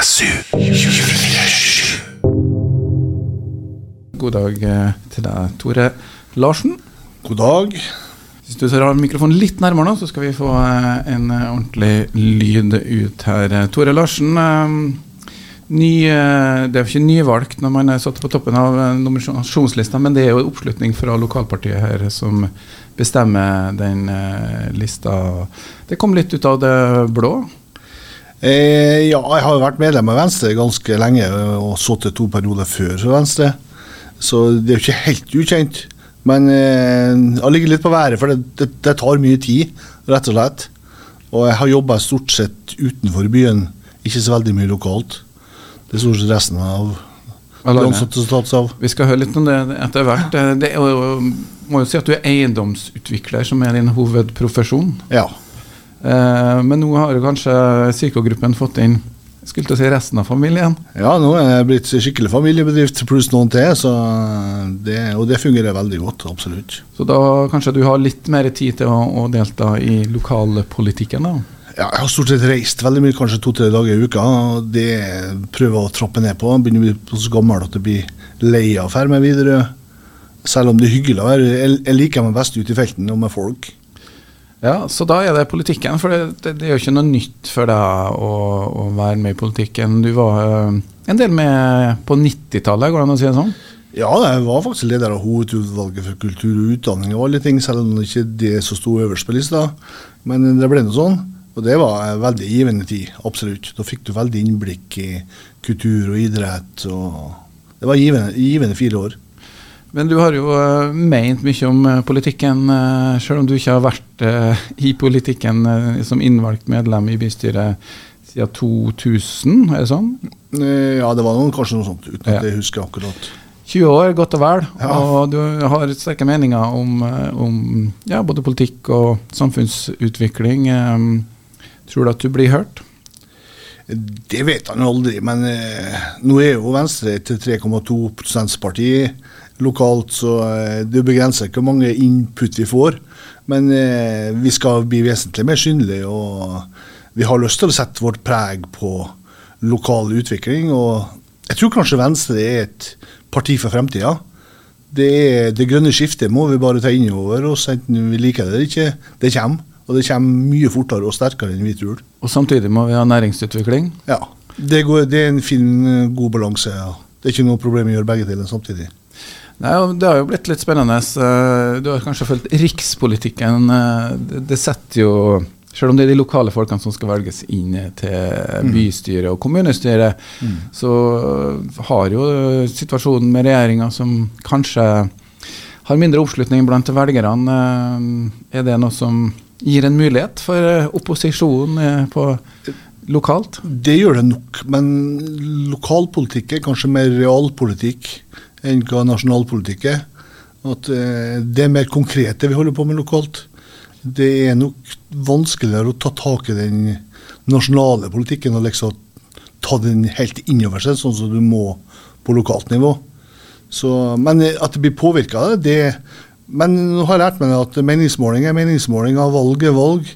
247. God dag eh, til deg, Tore Larsen. God dag. Hvis du tar mikrofonen litt nærmere nå, så skal vi få eh, en eh, ordentlig lyd ut her. Tore Larsen, ny, det er jo ikke nyvalgt når man er satt på toppen av nominasjonslista, men det er jo oppslutning fra lokalpartiet her som bestemmer den lista. Det kom litt ut av det blå. Eh, ja, jeg har vært medlem av Venstre ganske lenge og sittet to perioder før for Venstre. Så det er jo ikke helt ukjent. Men eh, jeg ligger litt på været, for det, det, det tar mye tid, rett og slett. Og jeg har jobba stort sett utenfor byen, ikke så veldig mye lokalt. Det er stort sett resten av. Vi skal høre litt om det etter hvert. Eh, Det er må jo si at du er eiendomsutvikler, som er din hovedprofesjon. Ja. Eh, men nå har kanskje psykogruppen fått inn skulle til å si resten av familien. ja, nå er det blitt skikkelig familiebedrift pluss noen til, så det, og det fungerer veldig godt. Absolutt. Så da kanskje du har litt mer tid til å, å delta i lokalpolitikken, da. Ja, jeg har stort sett reist veldig mye, kanskje to-tre dager i uka. og Det prøver å trappe ned på. Begynner å bli så gammel at jeg blir lei av å dra med videre. Selv om det er hyggelig å være jeg liker meg best ute i felten og med folk. Ja, Så da er det politikken. For det, det, det er jo ikke noe nytt for deg å, å være med i politikken. Du var eh, en del med på 90-tallet, går det an å si det sånn? Ja, jeg var faktisk leder av hovedutvalget for kultur og utdanning og alle ting, selv om det ikke det som sto øverst på lista. Men det ble noe sånn. Og det var en veldig givende tid, absolutt. Da fikk du veldig innblikk i kultur og idrett. og Det var givende, givende fire år. Men du har jo meint mye om eh, politikken, uh, selv om du ikke har vært eh, i politikken eh, som innvalgt medlem i bystyret siden 2000, er det sånn? Eh, Ja, det var noen, kanskje noe sånt, uten Ja. at jeg husker akkurat. 20 år, godt og vel. Ja. Og du har sterke meninger om, eh, om ja, både politikk og samfunnsutvikling. Eh, Tror du at du blir hørt? Det vet han jo aldri, men eh, nå er jo Venstre et 3,2 prosentparti lokalt, så eh, det begrenser hvor mange input vi får. Men eh, vi skal bli vesentlig mer synlige, og vi har lyst til å sette vårt preg på lokal utvikling. Og jeg tror kanskje Venstre er et parti for fremtida. Det, det grønne skiftet må vi bare ta inn over oss, enten vi liker det eller ikke. Det kommer. Og det kommer mye fortere og sterkere enn vi tror. Og samtidig må vi ha næringsutvikling. Ja, det, går, det er en fin, eh, god balanse. Ja. Det er ikke noe problem å gjøre begge deler samtidig. Nei, Det har jo blitt litt spennende. Eh, Du har kanskje fulgt rikspolitikken. eh, Det, setter jo Selv om det er de lokale folkene som skal velges inn til bystyret og kommunestyret, så har jo situasjonen med regjeringa som kanskje har mindre oppslutning blant velgerne, er det noe som gir en mulighet for eh, opposisjonen eh, på lokalt? Det gjør det nok, men lokalpolitikk er kanskje mer realpolitikk enn hva nasjonalpolitikk er. At eh, Det er mer konkrete vi holder på med lokalt. Det er nok vanskeligere å ta tak i den nasjonale politikken og liksom ta den helt innover seg, sånn som du må på lokalt nivå. Så, men at det blir påvirka av det Men nå har jeg lært meg at meningsmåling er meningsmåling, av valg er valg.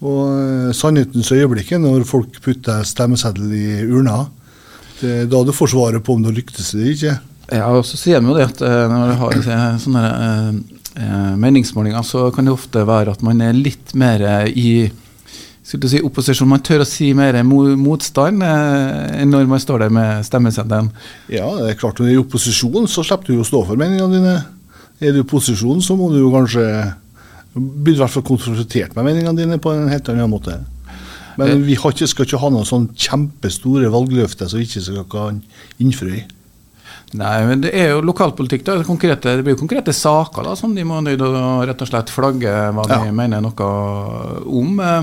Og eh, sannhetens øyeblikk er når folk putter stemmeseddel i urna. Det er da du får svaret på om du lyktes eller ikke. Ja, og så sier de jo det at eh, når du har eh, sånne meningsmålinger, så kan det ofte være at man er litt mer i skulle du si opposisjon. Man tør å si mer motstand enn når man står der med stemmeseddelen. Ja, det er klart når du er i opposisjon, så slipper du å stå for meningene dine. Er du i posisjon, så må du jo kanskje bli i hvert fall konfrontert med meningene dine på en helt annen måte. Men vi har ikke, skal ikke ha noen sånn kjempestore valgløfter som vi ikke skal kan innfri. Nei, men det er jo lokalpolitikk. da, konkrete, Det blir jo konkrete saker da, som de må nøyd å rett og slett flagge hva de Ja. mener noe om. Eh,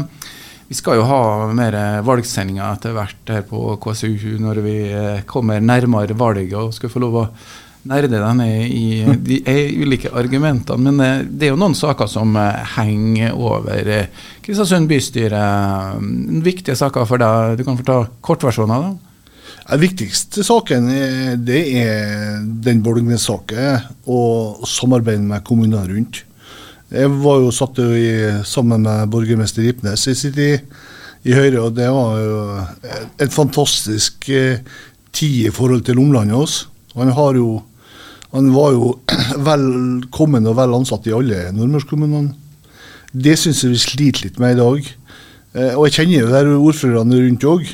Vi skal jo ha mer valgsendinger etter hvert her på KSU når vi eh, kommer nærmere valget og skal få lov å nerde deg ned i de ulike argumentene. Men eh, det er jo noen saker som eh, henger over eh, Kristiansund bystyre. Mm, Viktige saker for deg. Du kan få ta kortversjonen av det. Den viktigste saken det er den Bolgnes-saken og samarbeidet med kommunene rundt. Jeg var jo satt jo i, sammen med borgermester Ripnes i sin tid i Høyre, og det var jo en fantastisk tid i forhold til omlandet hans. Han, har jo, han var jo velkommen og vel ansatt i alle nordmørskommunene. Det syns jeg vi sliter litt med i dag. Eh, og jeg kjenner jo der ordførerne rundt òg.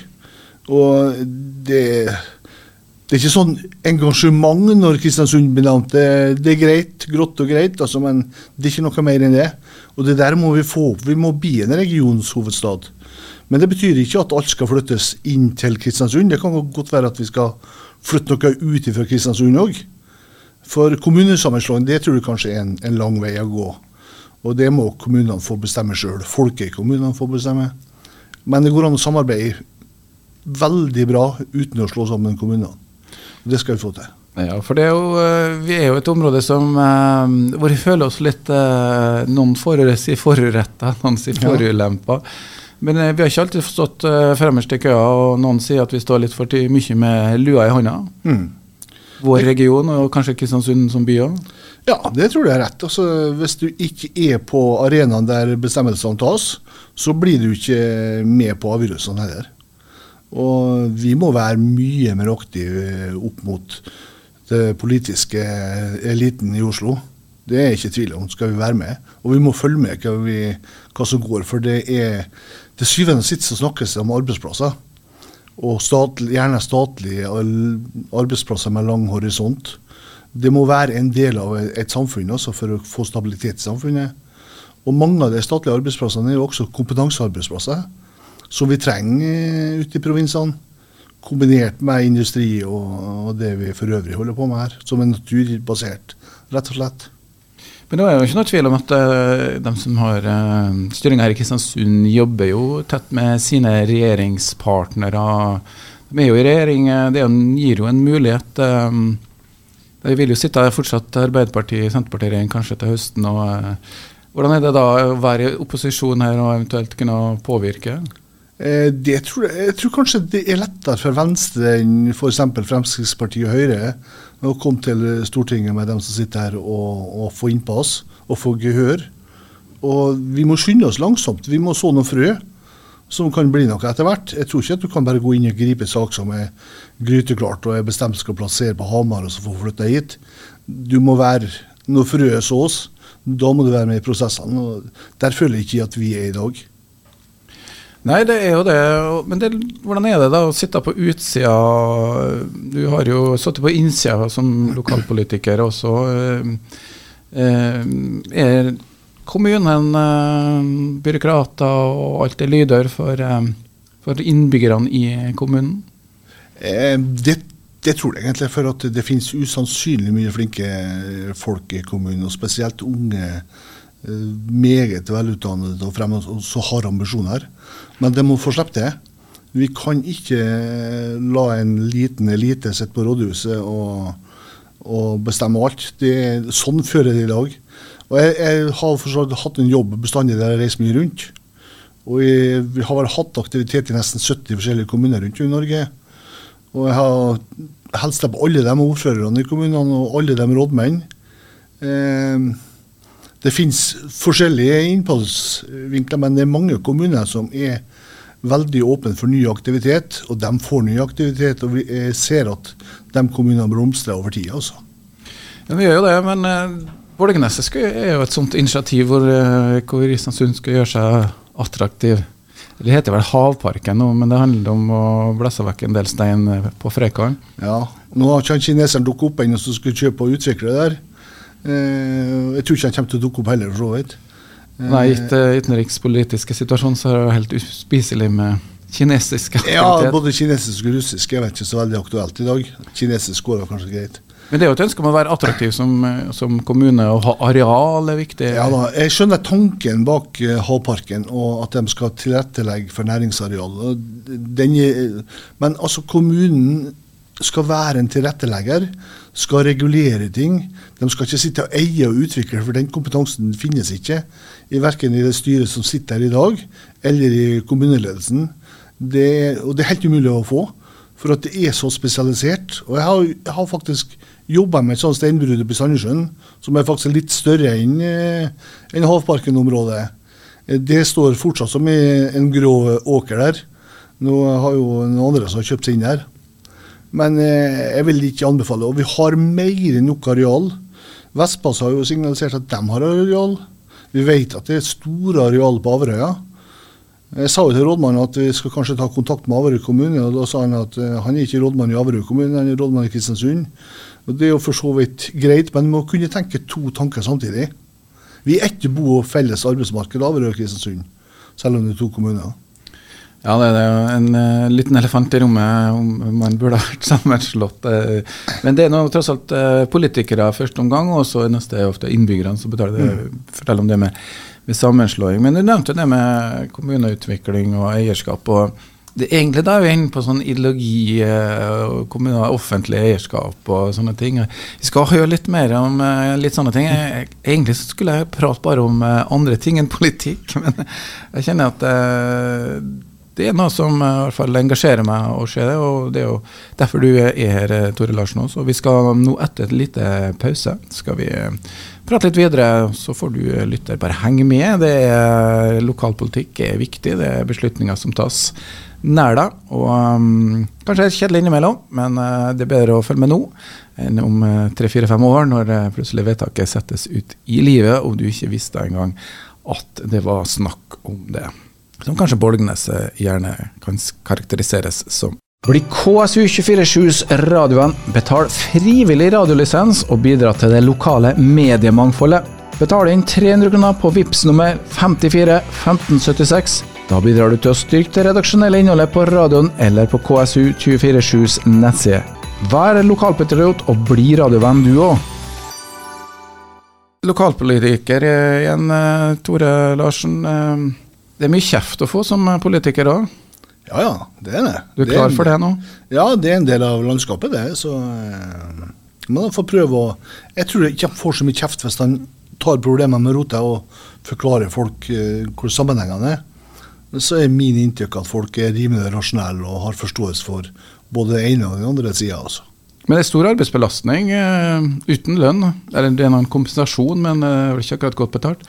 Og det, det er ikke sånn engasjement når Kristiansund blir nevnt. Det, det, er greit, grått og greit, altså, men det er ikke noe mer enn det. Og det der må vi få opp. Vi må bli en regionshovedstad. Men det betyr ikke at alt skal flyttes inn til Kristiansund. Det kan godt være at vi skal flytte noe ut fra Kristiansund òg. For kommunesammenslåing det tror jeg kanskje er en, en, lang vei å gå. Og det må kommunene få bestemme sjøl. Folket i kommunene får bestemme. Men det går an å samarbeide veldig bra uten å slå sammen kommunene. Det skal vi få til. Ja, for er jo, eh, vi er jo et område som, eh, hvor vi føler oss litt eh, Noen sier foruretta, noen sier forulempa. Men vi har ikke alltid stått fremmest i køa, og noen sier at vi står litt for mye med lua i hånda. Mm. Vår region, og kanskje Kristiansund som by òg? Ja, det tror jeg er rett. Altså, hvis du ikke er på arenaen der bestemmelsene tas, så blir du ikke med på avgjørelsene heller. Og vi må være mye mer aktive opp mot det politiske eliten i Oslo. Det er ikke tvil om, skal vi være med. Og vi må følge med hva, vi, hva som går. For det er til syvende og sist snakkes det om arbeidsplasser. Og statlig, gjerne statlige arbeidsplasser med lang horisont. Det må være en del av et samfunn også for å få stabilitet i samfunnet. Og mange av de statlige arbeidsplassene er jo også kompetansearbeidsplasser som vi trenger ute i provinsene. Kombinert med industri og, og, det vi for øvrig holder på med her. Som er naturbasert, rett og slett. Men det er jo ikke noe tvil om at uh, de som har uh, styringa her i Kristiansund, jobber jo tett med sine regjeringspartnere. De er jo i regjering, eh, det gir jo en mulighet. De vil jo sitte fortsatt Arbeiderpartiet, Senterpartiet-regjering kanskje til høsten. og Hvordan er det da å være i opposisjon her og eventuelt kunne påvirke? Eh, det tror jeg, jeg, tror kanskje det er lettere for Venstre enn f.eks. Fremskrittspartiet og Høyre å komme til Stortinget med dem som sitter her og, og få innpass og få gehør. Og vi må skynde oss langsomt. Vi må så noen frø som kan bli noe etter hvert. Jeg tror ikke at du kan bare gå inn og gripe en sak som er gryteklart og er bestemt skal plassere på Hamar og så få flytta hit. Du må være Når frøet sås, da må du være med i prosessene. Der føler jeg ikke at vi er i dag. Nei, det er jo det. Men det, hvordan er det da å sitte på utsida? Du har jo sittet på innsida som lokalpolitiker også. Eh, eh, er kommunen eh, byråkrater og alt er lyder for, for innbyggerne i kommunen? Det, det, tror jeg egentlig, for at det finnes usannsynlig mye flinke folk i kommunen, og spesielt unge meget velutdannet og fremme, og så har ambisjoner. Men det må få slippe det. Vi kan ikke la en liten elite sitte på rådhuset og, og bestemme alt. Det, sånn fører det i dag. Og jeg, jeg har forstått, hatt en jobb bestandig der jeg reiser mye rundt. Og jeg, vi har hatt aktivitet i nesten 70 forskjellige kommuner rundt i Norge. Og jeg har hilst på alle de ordførerne i kommunene og alle de rådmenn. Eh, det finnes forskjellige innfallsvinkler, men det er mange kommuner som er veldig åpne for ny aktivitet, og de får ny aktivitet. Og vi ser at de kommunene blomstrer over tid. Altså. Ja, vi gjør jo det, men uh, er jo et sånt initiativ hvor, uh, hvor Kristiansund skal gjøre seg attraktiv. Det heter vel Havparken nå, men det handler om å blæsse vekk en del stein eh, på Frekhallen. Ja, nå har ikke kineseren dukket opp ennå som skulle kjøpe og utvikle det der. Eh, jeg tror ikke han kommer til å dukke opp heller, for så vidt. Nei, gitt den utenrikspolitiske situasjonen så er det helt uspiselig med kinesisk aktivitet. Ja, både kinesisk og russisk er vel ikke så veldig aktuelt i dag. Kinesisk går kanskje greit. Men det er jo et ønske om å være attraktiv som, som kommune, og ha areal er viktig? Ja da, Jeg skjønner tanken bak Havparken, og at de skal tilrettelegge for næringsareal. Den, men altså, kommunen skal være en tilrettelegger, skal regulere ting. De skal ikke sitte og eie og utvikle, for den kompetansen finnes ikke. I Verken i det styret som sitter her i dag, eller i kommuneledelsen. Det, og det er helt umulig å få, for at det er så spesialisert. Og jeg har, jeg har faktisk jobba med et sånt steinbrudd på Sandnessjøen, som er faktisk litt større enn eh, en Havparken-området. Det står fortsatt som en grå åker der. Nå har jo noen andre som har kjøpt seg inn her. Men eh, jeg vil ikke anbefale. Og vi har mer enn nok areal. Vestpass har jo signalisert at de har areal. Vi vet at det er store areal på Averøya. Jeg sa jo til rådmannen at vi skal kanskje ta kontakt med Averøy kommune, og da sa han at uh, han er ikke rådmann i Averøy kommune, han er rådmann i Kristiansund. Og Det er jo for så vidt greit, men vi må kunne tenke to tanker samtidig. Vi er ikke bo- og felles arbeidsmarked, Averøy og Kristiansund, selv om det er to kommuner. Ja, det er jo en uh, liten elefant i rommet om man burde ha vært sammenslått. Uh, men det er nå tross alt uh, politikere første omgang, og så neste er ofte innbyggerne som betaler det. Fortell om det med, med sammenslåing. Men du nevnte det med kommuneutvikling og eierskap. og det er egentlig da er vi inne på sånn ideologi og offentlig eierskap og sånne ting. Vi skal høre litt mer om litt sånne ting. Jeg, egentlig så skulle jeg prate bare om andre ting enn politikk, men jeg kjenner at det er noe som i hvert fall engasjerer meg å se det, og det er jo derfor du er her, Tore Larsen også. Og vi skal nå etter et lite pause skal vi prate litt videre, så får du lytter bare henge med. Det er Lokalpolitikk er viktig, det er beslutninger som tas nær deg. Og um, kanskje er kjedelig innimellom, men uh, det er bedre å følge med nå enn om tre-fire-fem år, når uh, plutselig vedtaket settes ut i livet, og du ikke visste engang at det var snakk om det som kanskje Bolgnes gjerne kan karakteriseres som. Bli KSU247s radioen, betal frivillig radiolisens og bidra til det lokale mediemangfoldet. Betal inn 300 kroner på VIPS nummer 54 1576. Da bidrar du til å styrke det redaksjonelle innholdet på radioen eller på KSU247s nettside. Vær lokalpatriot og bli radiovenn du òg. Lokalpolitiker igjen, Tore Larsen. Det er mye kjeft å få som politiker òg? Ja ja, det er det. Du er klar for det nå? Ja, det er en del av landskapet, det. Så eh, man får prøve å Jeg tror ikke han får så mye kjeft hvis han tar problemene med rota og forklarer folk eh, hvor sammenhengene er. Så er min inntrykk at folk er rimelig rasjonelle og har forståelse for både den ene og den andre sida. Altså. Men det er stor arbeidsbelastning uh, uten lønn. Eller det er en kompensasjon, men uh, ikke akkurat godt betalt.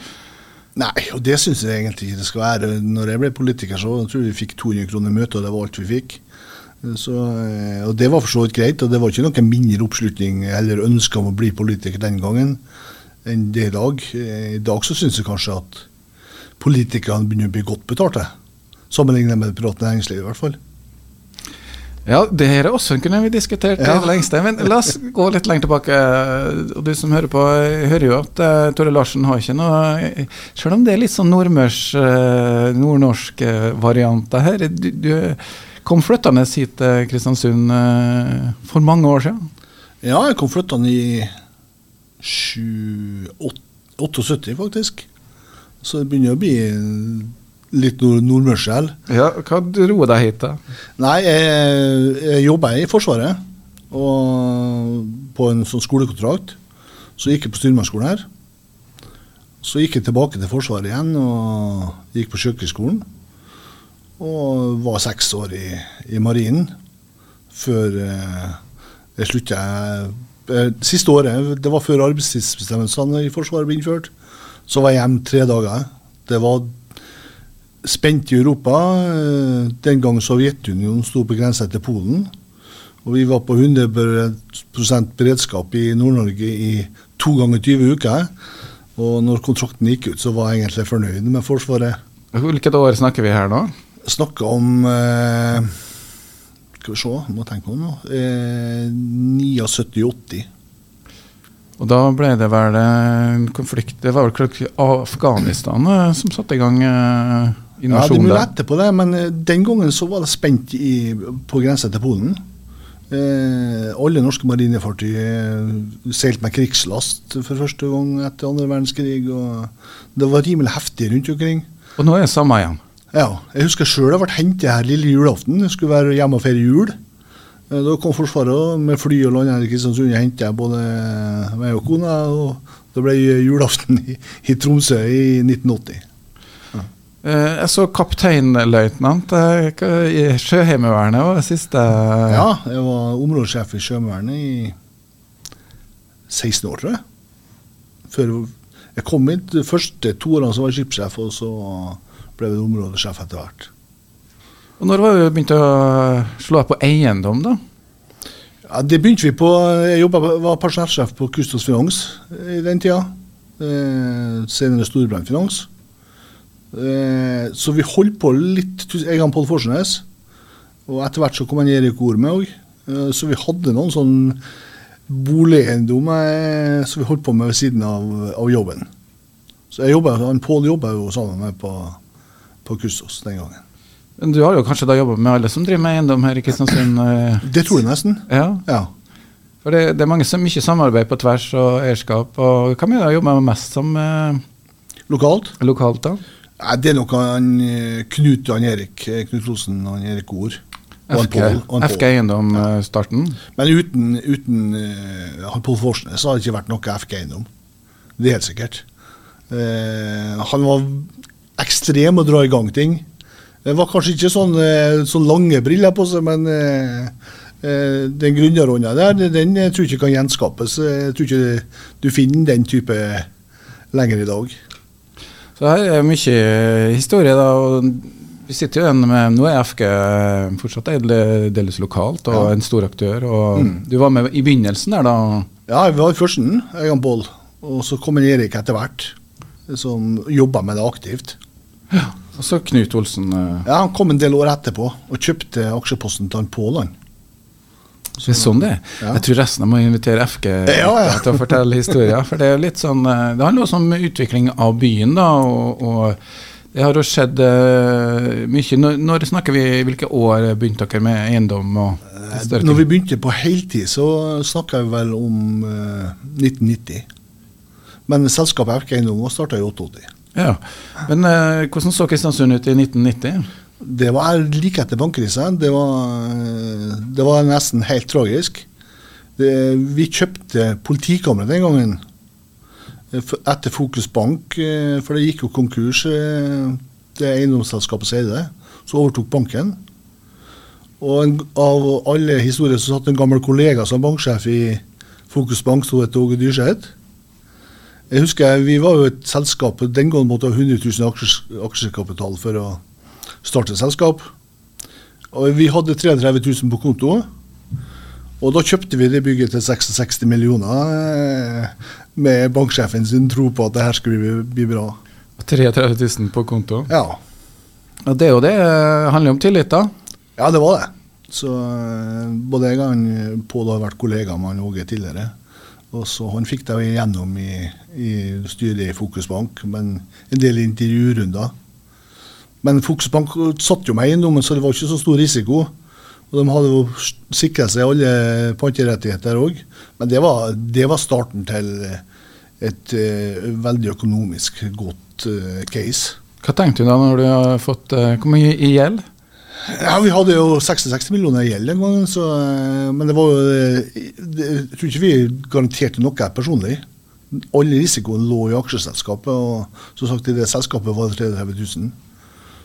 Nei, og det syns jeg egentlig ikke det skal være. Når jeg ble politiker, så tror jeg vi fikk 200 kroner i møtet, og det var alt vi fikk. Så, og det var for så vidt greit, og det var ikke noe mindre oppslutning eller ønske om å bli politiker den gangen enn det i dag. I dag så syns jeg kanskje at politikerne begynner å bli godt betalte, sammenlignet med det private næringslivet i hvert fall. Ja, det her også kunne vi diskutert ja. det lengste. Men la oss gå litt lenger tilbake. Og Du som hører på, hører jo at uh, Tore Larsen har ikke noe Selv om det er litt sånn nordmørs, uh, nordnorsk uh, varianter her. Du, du kom flyttende hit til Kristiansund for mange år siden? Ja, jeg kom flyttende i 78, faktisk. Så det begynner å bli litt nord nordmørskjell. Ja, hva dro deg hit, da? Nei, jeg, jeg jobba i Forsvaret. Og på en sånn skolekontrakt. Så gikk jeg på styrmannsskolen her. Så gikk jeg tilbake til Forsvaret igjen og gikk på kjøkkenskolen. Og var seks år i, i Marinen før eh, jeg slutta. Eh, siste året, det var før arbeidstidsbestemmelsene i Forsvaret ble innført, så var jeg hjemme tre dager. Det var spent i Europa. eh, Den gang Sovjetunionen sto på grensa til Polen. Og vi var på 100% beredskap i Nord-Norge i to ganger 20 uker. Og når kontrakten gikk ut, så var jeg egentlig fornøyd med Forsvaret. Hvilket år snakker vi her nå? Snakker om eh, Skal vi se, må tenke om nå. Eh, 79-80. Og da ble det vel en konflikt Det var vel Afghanistan eh, som satte i gang eh, Ja, de invasjonen må der? på det, men eh, den gangen så var det spent i, på grensa til Polen. Eh, alle norske marinefartøy eh, seilte med krigslast for første gang etter andre verdenskrig. og Det var rimelig heftig rundt omkring. Og nå er det samme igjen. Ja, Jeg husker sjøl jeg ble hentet her lille julaften. Jeg skulle være hjemme og feire jul. Eh, Da kom Forsvaret med fly og her i Kristiansund og hentet både meg og kona. og Det ble julaften i, i Tromsø i 1980. Eh, Jeg så kapteinløytnant eh, i Sjøheimevernet det siste Ja, jeg var områdesjef i Sjøheimevernet i 16 år, tror jeg. Før jeg kom inn de første to årene som var skipssjef, og så ble jeg områdesjef etter hvert. Og når var du begynte å slå deg på eiendom, da? Ja, det begynte vi på. Jeg jobbet, var personellsjef på Kustos Finans i den tida. Eh, senere Storebrand Finans. Eh, så vi holdt på litt Jeg og Pål Forsnes. Og etter hvert så kom han Erik Ord med òg. Eh, så vi hadde noen sånn boligeiendom eh, som vi holdt på med ved siden av, av jobben. Så jeg jobbet, han Pål jobba jo sammen med på, på Kustos den gangen. Men du har jo kanskje da jobba med alle som driver med eiendom her i Kristiansund? Det tror jeg nesten. Ja, Ja. for det, det er mange som mye samarbeid på tvers og eierskap. og Hva mener du jobber mest som eh, Lokalt? lokalt, da? Det er nok han eh, Knut han Erik eh, Knut Rosen og han Erik Ord. Pål, og han FG Pål. Eiendom-starten? Men uten, uten uh, Pål Forsnes hadde det ikke vært noe FK eiendom. Det er helt sikkert. Uh, han var ekstrem å dra i gang ting. Det var kanskje ikke sånn, eh, sånn lange briller på seg, men uh, eh, den gründerånda der, den jeg tror jeg ikke kan gjenskapes. Jeg tror ikke du finner den type lenger i dag. Så her er mye historie, da. og Vi sitter jo igjen med Nå er FG fortsatt deles delvis lokalt og Ja. en stor aktør. og Mm. Du var med i begynnelsen der, da. Ja, vi var i førsten, jeg og Pål. Og så kom Erik etter hvert, som jobba med det aktivt. Ja, Og så Knut Olsen. eh, Ja, Han kom en del år etterpå og kjøpte aksjeposten til han Pål. Det er sånn det er. Ja. Jeg tror resten må invitere FG Ja, ja. til å fortelle historier. For det er litt sånn eh, Det handler også om utvikling av byen, da. Og, og det har jo skjedd eh, mye. Når, når snakker vi Hvilke år begynte dere med eiendom? og større Eh, Når vi begynte på heltid, så snakka vi vel om eh, 1990. Men selskapet FK Eiendom starta i 88. Ja. Men eh, hvordan så Kristiansund ut i 1990? Det var like etter bankkrisa. Det, eh, det var nesten helt tragisk. Det, vi kjøpte politikammeret den gangen eh, etter Fokus Bank, eh, for det gikk jo konkurs, det eiendomsselskapet som eide det. Så overtok banken. Og en, av alle historier så satt en gammel kollega som banksjef i Fokus Bank, som het Åge Dyrseth. Jeg husker Vi var jo et selskap den gangen måtte ha 100 000 aksjekapital for å starte selskap. Og vi hadde 33 000 på konto. Og da kjøpte vi det bygget til 66 millioner eh, med banksjefen sin tro på at det her skulle bli, bra. 33 000 på konto. Ja. Og det er jo det eh, handler om tillit, da. Ja, det var det. Så eh, både jeg og han, Pål har vært kollega med han Åge tidligere. Og så Han fikk det igjennom i, i styret i Fokus Bank, men en del intervjurunder. Men Fokus Bank satt jo i eiendommen, så det var ikke så stor risiko. Og de hadde jo sikra seg alle panterettigheter òg. Men det var, det var starten til et uh, veldig økonomisk godt uh, case. Hva tenkte du da når du har fått uh, Hvor mye i gjeld? Ja, Vi hadde jo 66 millioner i gjeld den gangen, så, eh, men det var jo eh, Jeg tror ikke vi garanterte noe personlig. All risikoen lå i aksjeselskapet, og som sagt i det selskapet var det 33 000.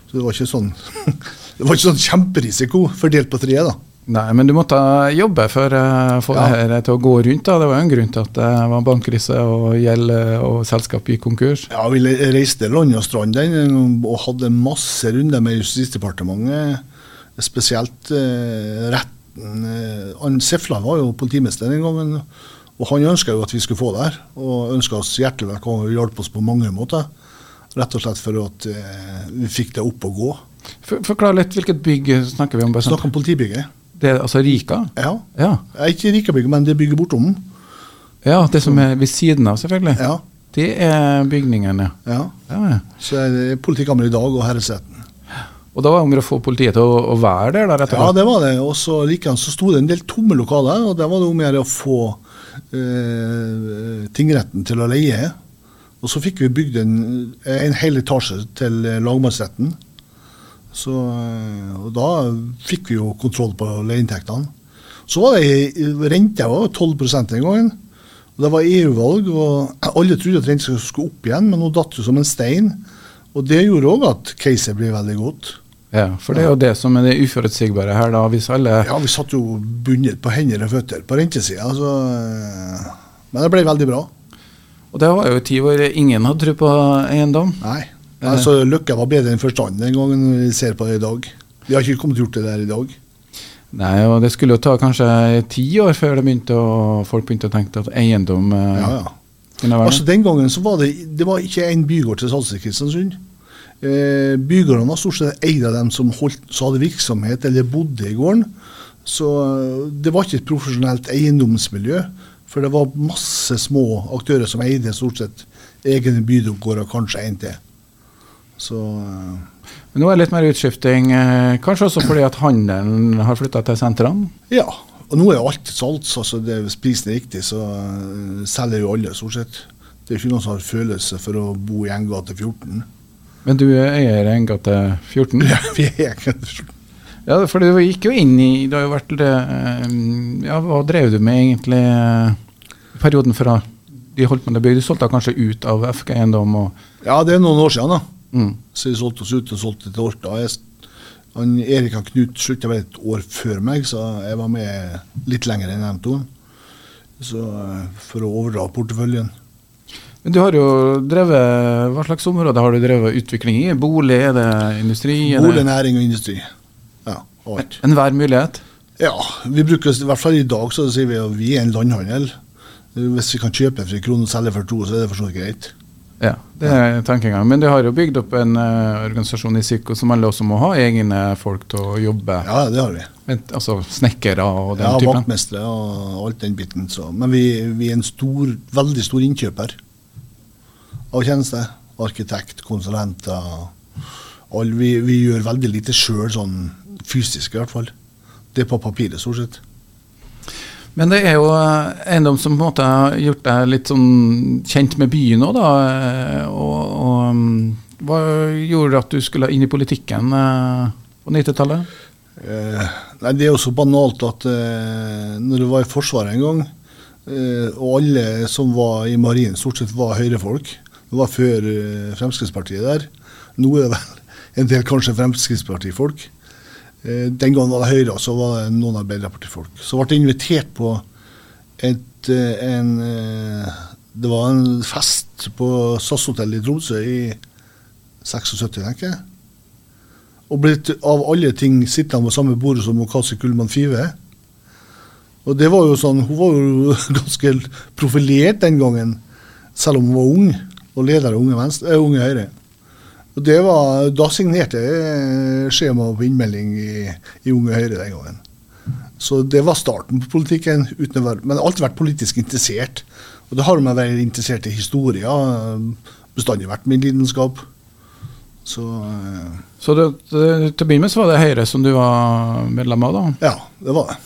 Så det var ikke sånn Det var ikke sånn kjemperisiko fordelt på tre, da. Nei, men du måtte jobbe for eh, å få Ja. det her til å gå rundt. da. Det var jo en grunn til at det var bankkrise og gjeld eh, og selskap gikk konkurs. Ja, Vi reiste land og strand og hadde masse runder med Justisdepartementet. Spesielt eh, retten. Eh, han Sefla var jo politimester den gangen, og han ønska jo at vi skulle få det her. Og ønska oss hjertelig velkommen og hjalp oss på mange måter. Rett og slett for at eh, vi fikk det opp og gå. For, forklar litt, hvilket bygg snakker vi om? Bare sånn. Snakk om politibygget. Det er altså Rika? Ja. Ja. Ikke Rikabygget, men det bygget bortom. ja, det som er ved siden av, selvfølgelig. Ja. Det er bygningen, ja. ja. ja. ja. Så er det politikammeret i dag og herresetten. Og da var det om å få politiet til å, å være der, da, rett og slett? Ja, det var det. Og så likeens så sto det en del tomme lokaler, og der var det om å gjøre å få eh, tingretten til å leie. Og så fikk vi bygd en, en hel etasje til eh, lagmannsretten. Så, eh, og da fikk vi jo kontroll på leieinntektene. Så var det renta var jo 12 den gangen. Og det var EU-valg, og alle trodde at renta skulle opp igjen, men hun datt jo som en stein. Og det gjorde òg at caset ble veldig godt. Ja, for det er jo det som er det uforutsigbare her, da. Hvis alle Ja, vi satt jo bundet på hender og føtter på rentesida, så eh, Men det ble veldig bra. Og det var jo en tid hvor ingen hadde tro på eiendom. Nei. Altså, Lykke var bedre enn forstanden den gangen vi ser på det i dag. De har ikke kommet gjort det der i dag. Nei, og det skulle jo ta kanskje ti år før begynte å, folk begynte å tenke at eiendom eh, Ja, ja. kunne være Altså Den gangen så var det, det var ikke en bygård til salgs i Kristiansund. Eh, bygårdene var stort sett eid av dem som, holdt, som hadde virksomhet eller bodde i gården. Så eh, det var ikke et profesjonelt eiendomsmiljø. For det var masse små aktører som eide stort sett egne og kanskje en til. Så eh, Men nå er det litt mer utskifting, eh, kanskje også fordi at handelen har flytta til sentrene? ja. Og nå er jo alt salgs. altså det, Hvis prisen er riktig, så eh, selger jo alle, stort sett. Det er ikke noen som har følelse for å bo i Engate 14. Men du eier Engate 14? Ja, vi er Engate 14. Ja, for du gikk jo inn i Du har jo vært eh, Ja, hva drev du med egentlig eh, perioden fra de holdt med det bygget? Du solgte kanskje ut av FK Eiendom Ja, det er noen år siden, da. mm. Så vi solgte oss ut og solgte til Orta. Jeg, han, Erik og Knut slutta vel et år før meg, så jeg var med litt lenger enn de to. Så, eh, for å overdra porteføljen. Men du har jo drevet Hva slags område har du drevet utvikling i? Bolig, er det industri? Bolig, næring og industri. Ja, alt. Enhver mulighet? Ja, vi bruker, i hvert fall i dag så sier vi at vi er en landhandel. Hvis vi kan kjøpe for en krone og selge for to, så er det for så vidt greit. Ja, det er tankegang. Men du har jo bygd opp en uh, organisasjon i Psyko som alle også må ha egne folk til å jobbe. Ja, det har vi. Vent, altså snekkere og den Ja, typen. Vaktmestere og alt den biten. Så. Men vi, vi er en stor, veldig stor innkjøper av tjenester. Arkitekt, konsulenter. All, vi, vi gjør veldig lite sjøl, sånn fysisk i hvert fall. Det er på papiret, stort sett. Men det er jo eh, eiendom som på en måte har gjort deg litt sånn kjent med byen òg, da. eh, Og, og mm, hva gjorde at du skulle inn i politikken eh, på 90-tallet? Eh, nei, Det er jo så banalt at eh, når du var i Forsvaret en gang, eh, og alle som var i marinen, stort sett var høyrefolk Det var før Fremskrittspartiet der. Nå er det vel en del kanskje Fremskrittspartifolk. Eh, den gangen var det Høyre, og så var det noen Arbeiderpartifolk. Så ble jeg invitert på et, eh, en eh, Det var en fest på SAS-hotell i Tromsø i 76, tenker jeg og blitt av alle ting sittende på samme bord som Kasi Kullmann Five. Og det var jo sånn, Hun var jo ganske profilert den gangen, selv om hun var ung og leder av Unge, Venstre, eh, unge Høyre. Og det var, Da signerte jeg skjema på innmelding i, i Unge Høyre den gangen. Så det var starten på politikken. uten å være, Men jeg har alltid vært politisk interessert. Og det har meg vært interessert i historier. Bestandig vært min lidenskap. Så eh, Så det, det, til å begynne med så var det Høyre som du var medlem av, da. ja, det var det.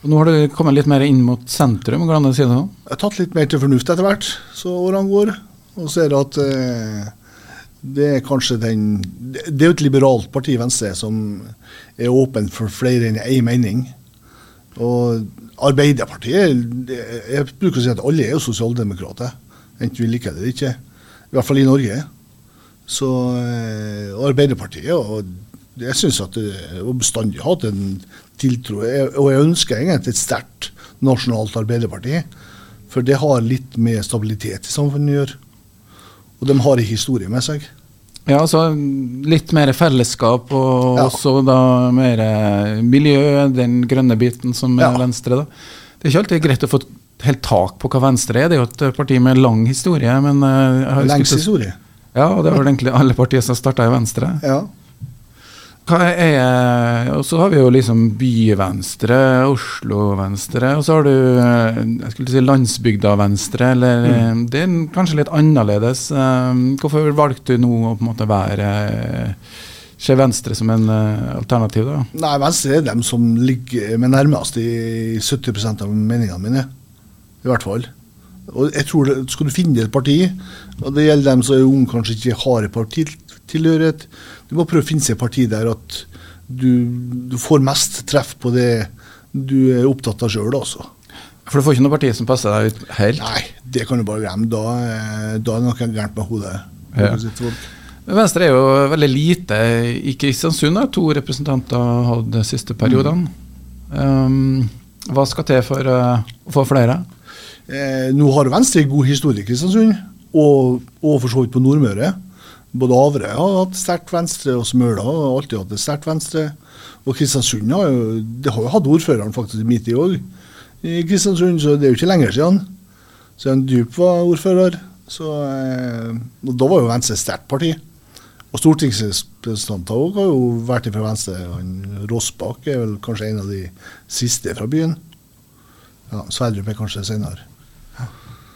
Og nå har du kommet litt mer inn mot sentrum, Hvordan det sier det sånn? Jeg har tatt litt mer til fornuft etter hvert, så årene går. Og ser at eh, det er kanskje den Det er jo et liberalt parti, Venstre, som er åpen for flere enn én mening. Og Arbeiderpartiet Jeg bruker å si at alle er jo sosialdemokrater, enten vi liker det eller ikke. I hvert fall i Norge. Så eh, Arbeiderpartiet og jeg syns at det har bestandig hatt en tiltro, og jeg ønsker egentlig et sterkt nasjonalt Arbeiderparti. For det har litt med stabilitet i samfunnet å gjøre. Og de har en historie med seg. Ja, altså litt mer fellesskap, og Ja. også da mer eh, miljø, den grønne biten som er Ja. Venstre, da. Det er ikke alltid greit å få helt tak på hva Venstre er. Det er jo et parti med lang historie, men eh, jo Lengst historie. Ja, og det var egentlig alle partier som starta i Venstre. Ja. Er, og så har vi jo liksom byvenstre, Oslo-Venstre, og så har du eh, jeg skulle si Landsbygda-Venstre. eller mm. Det er kanskje litt annerledes. Eh, Hvorfor valgte du nå å på en måte være eh, Se Venstre som en eh, alternativ, da? Nei, Venstre er dem som ligger meg nærmest i 70% av meningene mine. I hvert fall. Og jeg tror det, Skal du finne et parti, og det gjelder dem som er unge, kanskje ikke har et partitilhørighet Du må prøve å finne seg et parti der at du, du får mest treff på det du er opptatt av sjøl, altså. For du får ikke noe parti som passer deg ut helt? Nei, det kan du bare glemme. Da, eh, da er det noe gærent med hodet. Ja. Men Venstre er jo veldig lite i Kristiansund. da. To representanter har hatt de siste periodene. Um, hva skal til for å få flere? Eh, nå har Venstre god historie i Kristiansund, og, og for så vidt på Nordmøre. Både Avre har hatt sterkt venstre, og Smøla har alltid hatt et sterkt venstre. Og Kristiansund har jo, det har jo hatt ordføreren faktisk midt i år i Kristiansund, så det er jo ikke lenger siden. Siden Dyp var ordfører. Så, eh, og da var jo Venstre et sterkt parti. Og stortingsrepresentanter òg har jo vært fra Venstre. Han Rossbakk er vel kanskje en av de siste fra byen. Ja, Sverdrup er kanskje senere.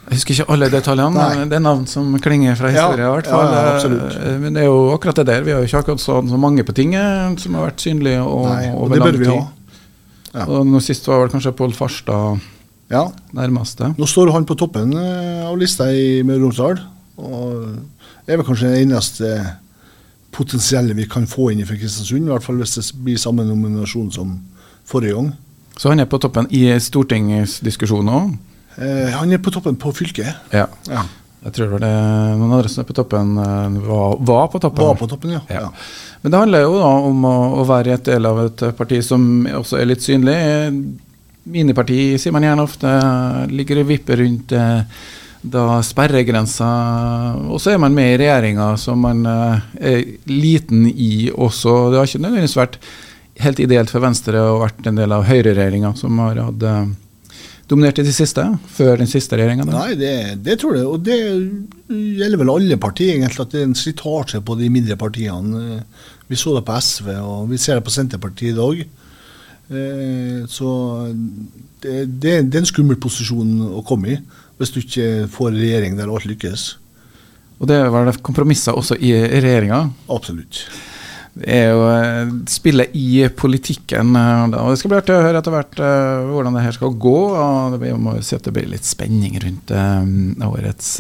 Jeg husker ikke alle detaljene, Nei. men det er navn som klinger fra historien. Ja, i hvert fall. ja. Eh, Men det er jo akkurat det der. Vi har jo ikke akkurat så mange på tinget som har vært synlige og, Nei, og over lang tid. Ja. Og nå sist var vel kanskje Pål Farstad Ja, nærmeste. Nå står han på toppen eh, av lista i Møre og Romsdal. Og er vel kanskje det eneste potensielle vi kan få inn fra Kristiansund. I hvert fall hvis det blir samme nominasjon som forrige gang. Så han er på toppen i stortingsdiskusjonen òg. Eh, han er på toppen på fylket. Ja. Ja. Jeg tror det var det noen andre som er på toppen, eh, var, var på toppen. Var på toppen, ja. Ja. Men det handler jo da om å, å være et del av et parti som også er litt synlig. Miniparti, sier man gjerne ofte, ligger og vipper rundt eh, da sperregrensa Og så er man med i regjeringa som man er liten i også. Det har ikke nødvendigvis vært helt ideelt for Venstre å vært en del av høyreregjeringa, som har hatt dominert i de siste, før den siste regjeringa. Nei, det, det tror jeg. Og det gjelder vel alle partier, egentlig, at det er en slitasje på de mindre partiene. Eh, Vi så det på SV, og vi ser det på Senterpartiet i dag. Eh, Så det, det, det er en skummel posisjon å komme i, hvis du ikke får regjering der alt lykkes. Og det var kompromisser også i regjeringa. Absolutt. Er jo eh, spillet i politikken. eh, og Det skal bli artig å høre etter hvert eh, hvordan det her skal gå. og Vi må jo si at det blir litt spenning rundt årets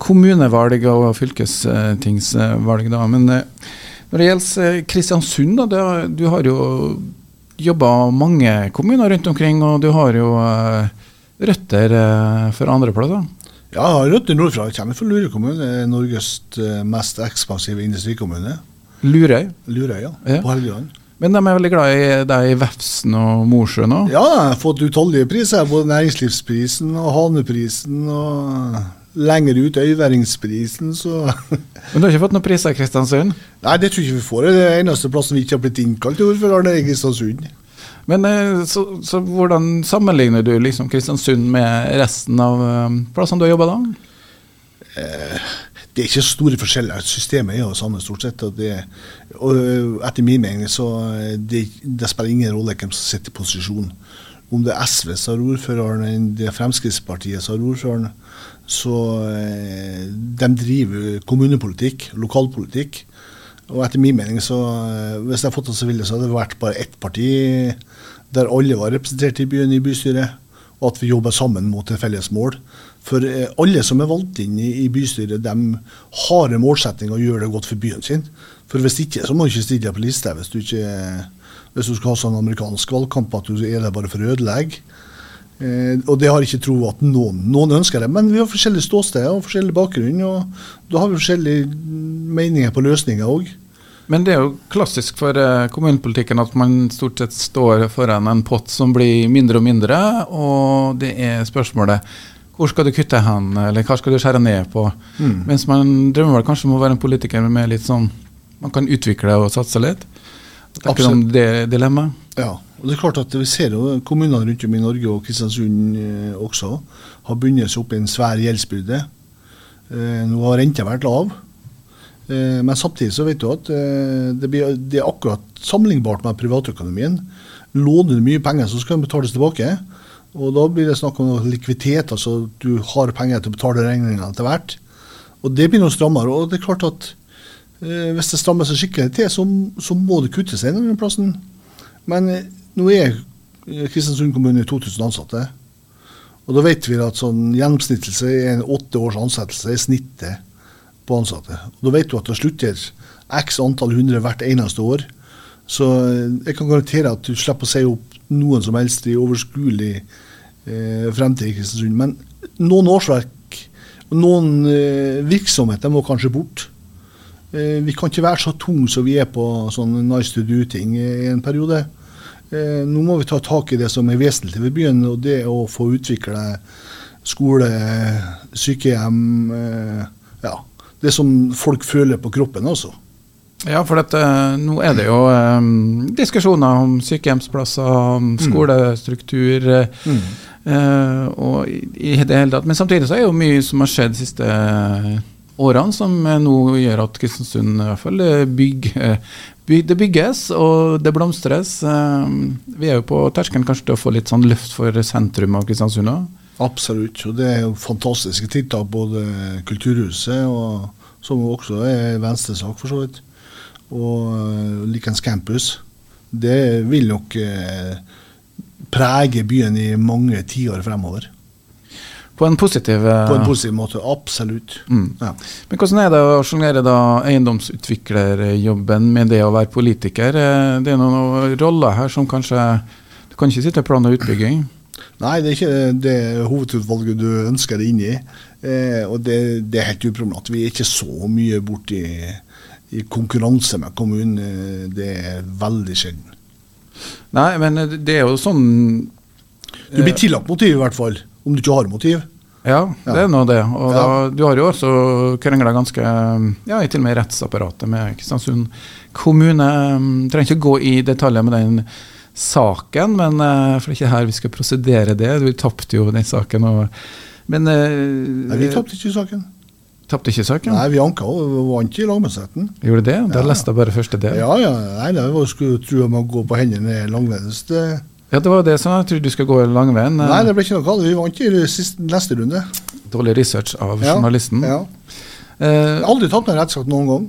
kommunevalg og fylkestingsvalg. da. Men når det gjelder Kristiansund, da, det, du har jo jobba mange kommuner rundt omkring, og du har jo røtter for andre plasser. Ja, røtter nordfra. Jeg kommer fra Lure kommune. Norges mest ekspansive industrikommune. Lurøy. Lurøy, ja. Ja. På Helgeland. Men de er veldig glad i deg i Vefsn og Mosjøen òg? Ja, jeg har fått utallige priser. Både Næringslivsprisen og Haneprisen og lenger ut Øyværingsprisen, så Men du har ikke fått noen priser i Kristiansund? Nei, det tror jeg ikke vi får. Det er den eneste plassen vi ikke har blitt innkalt til det er Kristiansund. Men eh, så, så hvordan sammenligner du liksom Kristiansund med resten av eh, plassene du har jobba da? Det er ikke så store forskjeller. Systemet er jo samme stort sett. Og det, og øh, etter min mening så øh, det, det spiller ingen rolle hvem som sitter i posisjon. Om det er SV som har ordføreren, det er Fremskrittspartiet som har ordføreren, så øh, de driver kommunepolitikk, lokalpolitikk. Og etter min mening, så hvis jeg hadde fått det så ville, så hadde det vært bare ett parti der alle var representert i byen i bystyret, og at vi jobber sammen mot et felles mål. For eh, alle som er valgt inn i, bystyret, de har en målsetting å gjøre det godt for byen sin. For hvis ikke, så må du ikke stille deg på liste hvis du ikke hvis du skal ha sånn amerikansk valgkamp at du er der bare for å ødelegge. Eh, og det har jeg ikke tro at noen, noen ønsker det. Men vi har forskjellige ståsteder og forskjellig bakgrunn, og da har vi forskjellige meninger på løsninger òg. Men det er jo klassisk for eh, kommunepolitikken at man stort sett står foran en pott som blir mindre og mindre, og det er spørsmålet hvor skal du kutte hen, eller hva skal du skjære ned på? Mm. Mens man drømmer vel kanskje om å være en politiker med litt sånn Man kan utvikle og satse litt. Tenker om det dilemmaet? Ja, og det er klart at vi ser jo kommunene rundt om i Norge, og Kristiansund eh, også, har bundet seg opp i en svær gjeldsbyrde. Eh, nå har renta vært lav, men samtidig så vet du at eh, det, blir, det er akkurat sammenlignbart med privatøkonomien. Låner du mye penger, så skal de betales tilbake. Og da blir det snakk om likviditet, altså at du har penger til å betale regningene etter hvert. Og det blir noe strammere. Og det er klart at eh, hvis det strammer seg skikkelig til, så, så må det kuttes en eller plassen. Men eh, nå er eh, Kristiansund kommune 2000 ansatte. Og da vet vi at sånn gjennomsnittelse er en åtte års ansettelse er snittet på ansatte. Da vet du at det slutter x antall hundre hvert eneste år. Så eh, jeg kan garantere at du slipper å si opp noen som helst i overskuelig eh, fremtid i Kristiansund. Men noen årsverk og noen eh, virksomheter må kanskje bort. Eh, vi kan ikke være så tunge som vi er på sånne nice to do-ting i en periode. Eh, nå må vi ta tak i det som er vesentlig ved byen, og det å få utvikle skole, sykehjem, eh, ja, det som folk føler på kroppen også. Ja, for dette, nå er det jo um, diskusjoner om sykehjemsplasser, om skolestruktur mm. uh, og i, i, det hele tatt. Men samtidig så er det jo mye som har skjedd de siste årene, som nå gjør at Kristiansund i hvert fall bygger det bygges, og det blomstres. Vi er jo på terskelen kanskje til å få litt sånn løft for sentrum av Kristiansund òg? Absolutt. og Det er jo fantastiske tiltak, både Kulturhuset, og, som også er Venstres sak for så vidt, og uh, Likens campus. Det vil nok uh, prege byen i mange tiår fremover. På en positiv uh, På en positiv måte, absolutt. Mm. Ja. Men Hvordan er det å sjonglere eiendomsutviklerjobben med det å være politiker? Det er noen roller her som kanskje Du kan ikke sitte og utbygging? Nei, det er ikke det hovedutvalget du ønsker deg inn i. Eh, og det, det, er helt uproblematisk. Vi er ikke så mye borti i konkurranse med kommunen. Eh, det er veldig sjelden. Nei, men det er jo sånn Du blir tillagt motiv, i hvert fall. Om du ikke har motiv. Ja, det er nå det. Og ja. da, du har jo også krangla ganske Ja, til og med rettsapparatet med Kristiansund kommune. Trenger ikke gå i detaljer med den saken, men uh, for det er ikke her vi skal prosedere det. Du tapte jo den saken. Og, men uh, Nei, Vi tapte ikke saken. Tapte ikke saken? Nei, vi anka og vant i lagmannsretten. Gjorde det? Da ja. leste jeg bare første del. Ja, ja. Nei, det var skulle tro at man gå på hendene langveis. Det ja, det var det som jeg trodde du skulle gå langveien. Nei, det ble ikke noe galt. Vi vant i siste, neste runde. Dårlig research av ja, journalisten. Ja. Eh, aldri tatt en rettssak noen gang.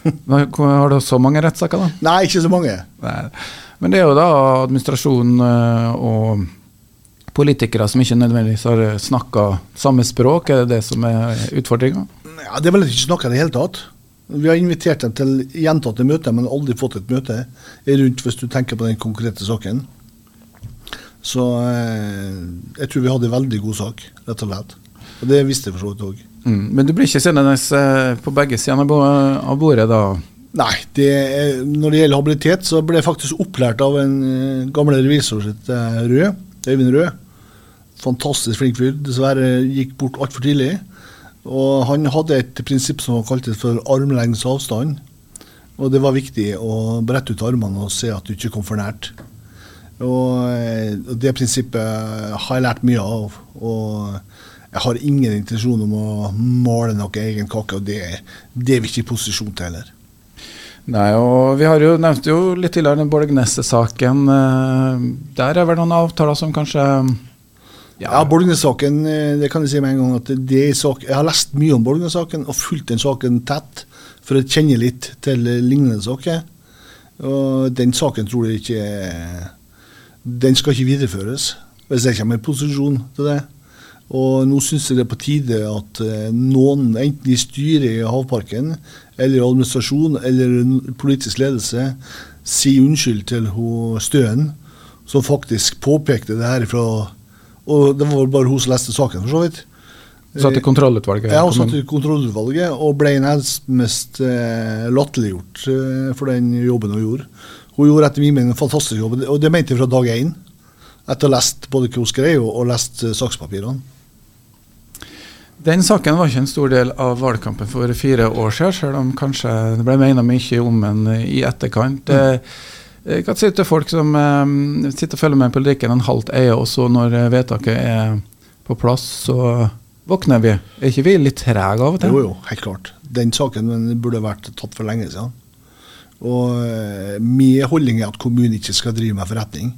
har du så mange rettssaker, da? Nei, ikke så mange. Nei. Men det er jo da administrasjonen eh, og politikere som ikke nødvendigvis har snakka samme språk, er det det som er utfordringa? Ja, det er vel ikke snakka i det hele tatt. Vi har invitert dem til gjentatte møter, men aldri fått et møte rundt hvis du tenker på den konkrete saken. Så eh, jeg tror vi hadde en veldig god sak, rett og slett. Og det visste jeg for så vidt òg. Mm, men du blir ikke sittende eh, på begge sider av bordet da? Nei, det, når det gjelder habilitet, så ble jeg faktisk opplært av en gamle gammel revisor sitt uh, Rød, Øyvind Rød. Fantastisk flink fyr. Dessverre gikk bort altfor tidlig. Og han hadde et prinsipp som han kalte for armlengdes avstand. Og det var viktig å brette ut armene og se at du ikke kom for nært. Og, uh, det prinsippet har jeg lært mye av. Og jeg har ingen intensjon om å male noe egen kake, og det, det er vi ikke i posisjon til heller. Nei, og Vi har jo nevnte jo litt tidligere den Borgneset-saken. Eh, der er vel noen avtaler som kanskje Ja, ja Borgnes-saken, eh, det kan jeg si med en gang. at sak, Jeg har lest mye om Borgnes-saken og fulgt den saken tett for å kjenne litt til lignende saker. Og Den saken tror jeg ikke Den skal ikke videreføres, hvis jeg kommer i posisjon til det. Og nå syns jeg det er på tide at eh, noen, enten i styret i Havparken, eller administrasjon, eller politisk ledelse, si unnskyld til hun Støen, som faktisk påpekte det her fra Og det var bare hun som leste saken, for så vidt. Satt i kontrollutvalget? Ja, hun satt i kontrollutvalget, og ble nærmest eh, latterliggjort eh, for den jobben hun gjorde. Hun gjorde etter min mening en fantastisk jobb, og det mente jeg fra dag én. Etter å ha lest både hva hun skrev og, og lest eh, sakspapirene. Den saken var ikke en stor del av valgkampen for fire år siden, selv om kanskje det ble menet mye om den i etterkant. Mm. Eh, hva sier du til folk som um, sitter og følger med politikken en halvt øye, og så når vedtaket er på plass, så våkner vi? Er ikke vi litt trege av og til? Jo, jo, helt klart. Den saken burde vært tatt for lenge siden. Og min holdning er at kommunen ikke skal drive med forretning.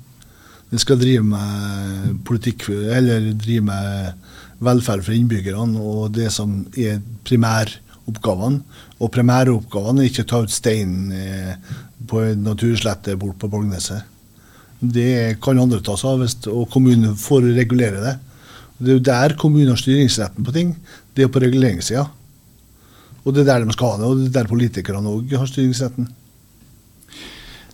Den skal drive med politikk, eller drive med velferd for innbyggerne og det som er primæroppgavene. Og primæroppgavene er ikke å ta ut steinen eh, på en naturslette bort på Borgneset. Det kan andre ta seg av, og kommunen får regulere det. Det er jo der kommunen har styringsretten på ting. Det er på reguleringssida. Og det er der de skal ha det, og det er der politikerne òg har styringsretten.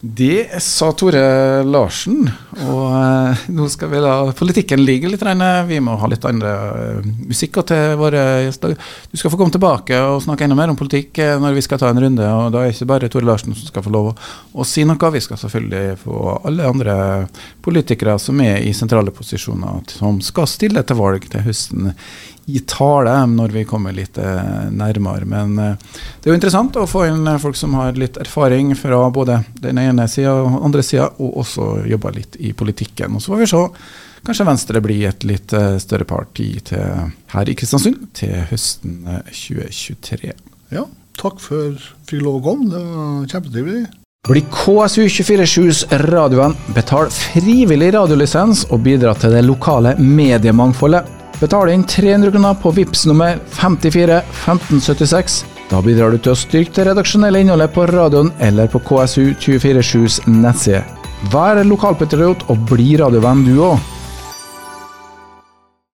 Det sa Tore Larsen. Og eh, nå skal vi la politikken ligge litt. Vi må ha litt andre uh, musikker til våre gjester. Du skal få komme tilbake og snakke enda mer om politikk eh, når vi skal ta en runde. Og da er det ikke bare Tore Larsen som skal få lov å, å si noe. Vi skal selvfølgelig få alle andre politikere som er i sentrale posisjoner, som skal stille til valg til høsten i tale når vi kommer litt eh, nærmere. Men eh, det er jo interessant å få inn folk som har litt erfaring fra både den ene sida og andre sida, og også jobba litt i politikken. Og så får vi se. Kanskje Venstre blir et litt større parti til, her i Kristiansund til høsten 2023. Ja, takk for at jeg fikk lov å komme. Det var kjempetrivelig. Bli KSU247s radioen. betal frivillig radiolisens og bidra til det lokale mediemangfoldet. Betal inn 300 kroner på VIPS nummer 54 1576. Da bidrar du til å styrke det redaksjonelle innholdet på radioen eller på KSU247s nettside. Vær lokalpatriot og bli radiovenn du òg.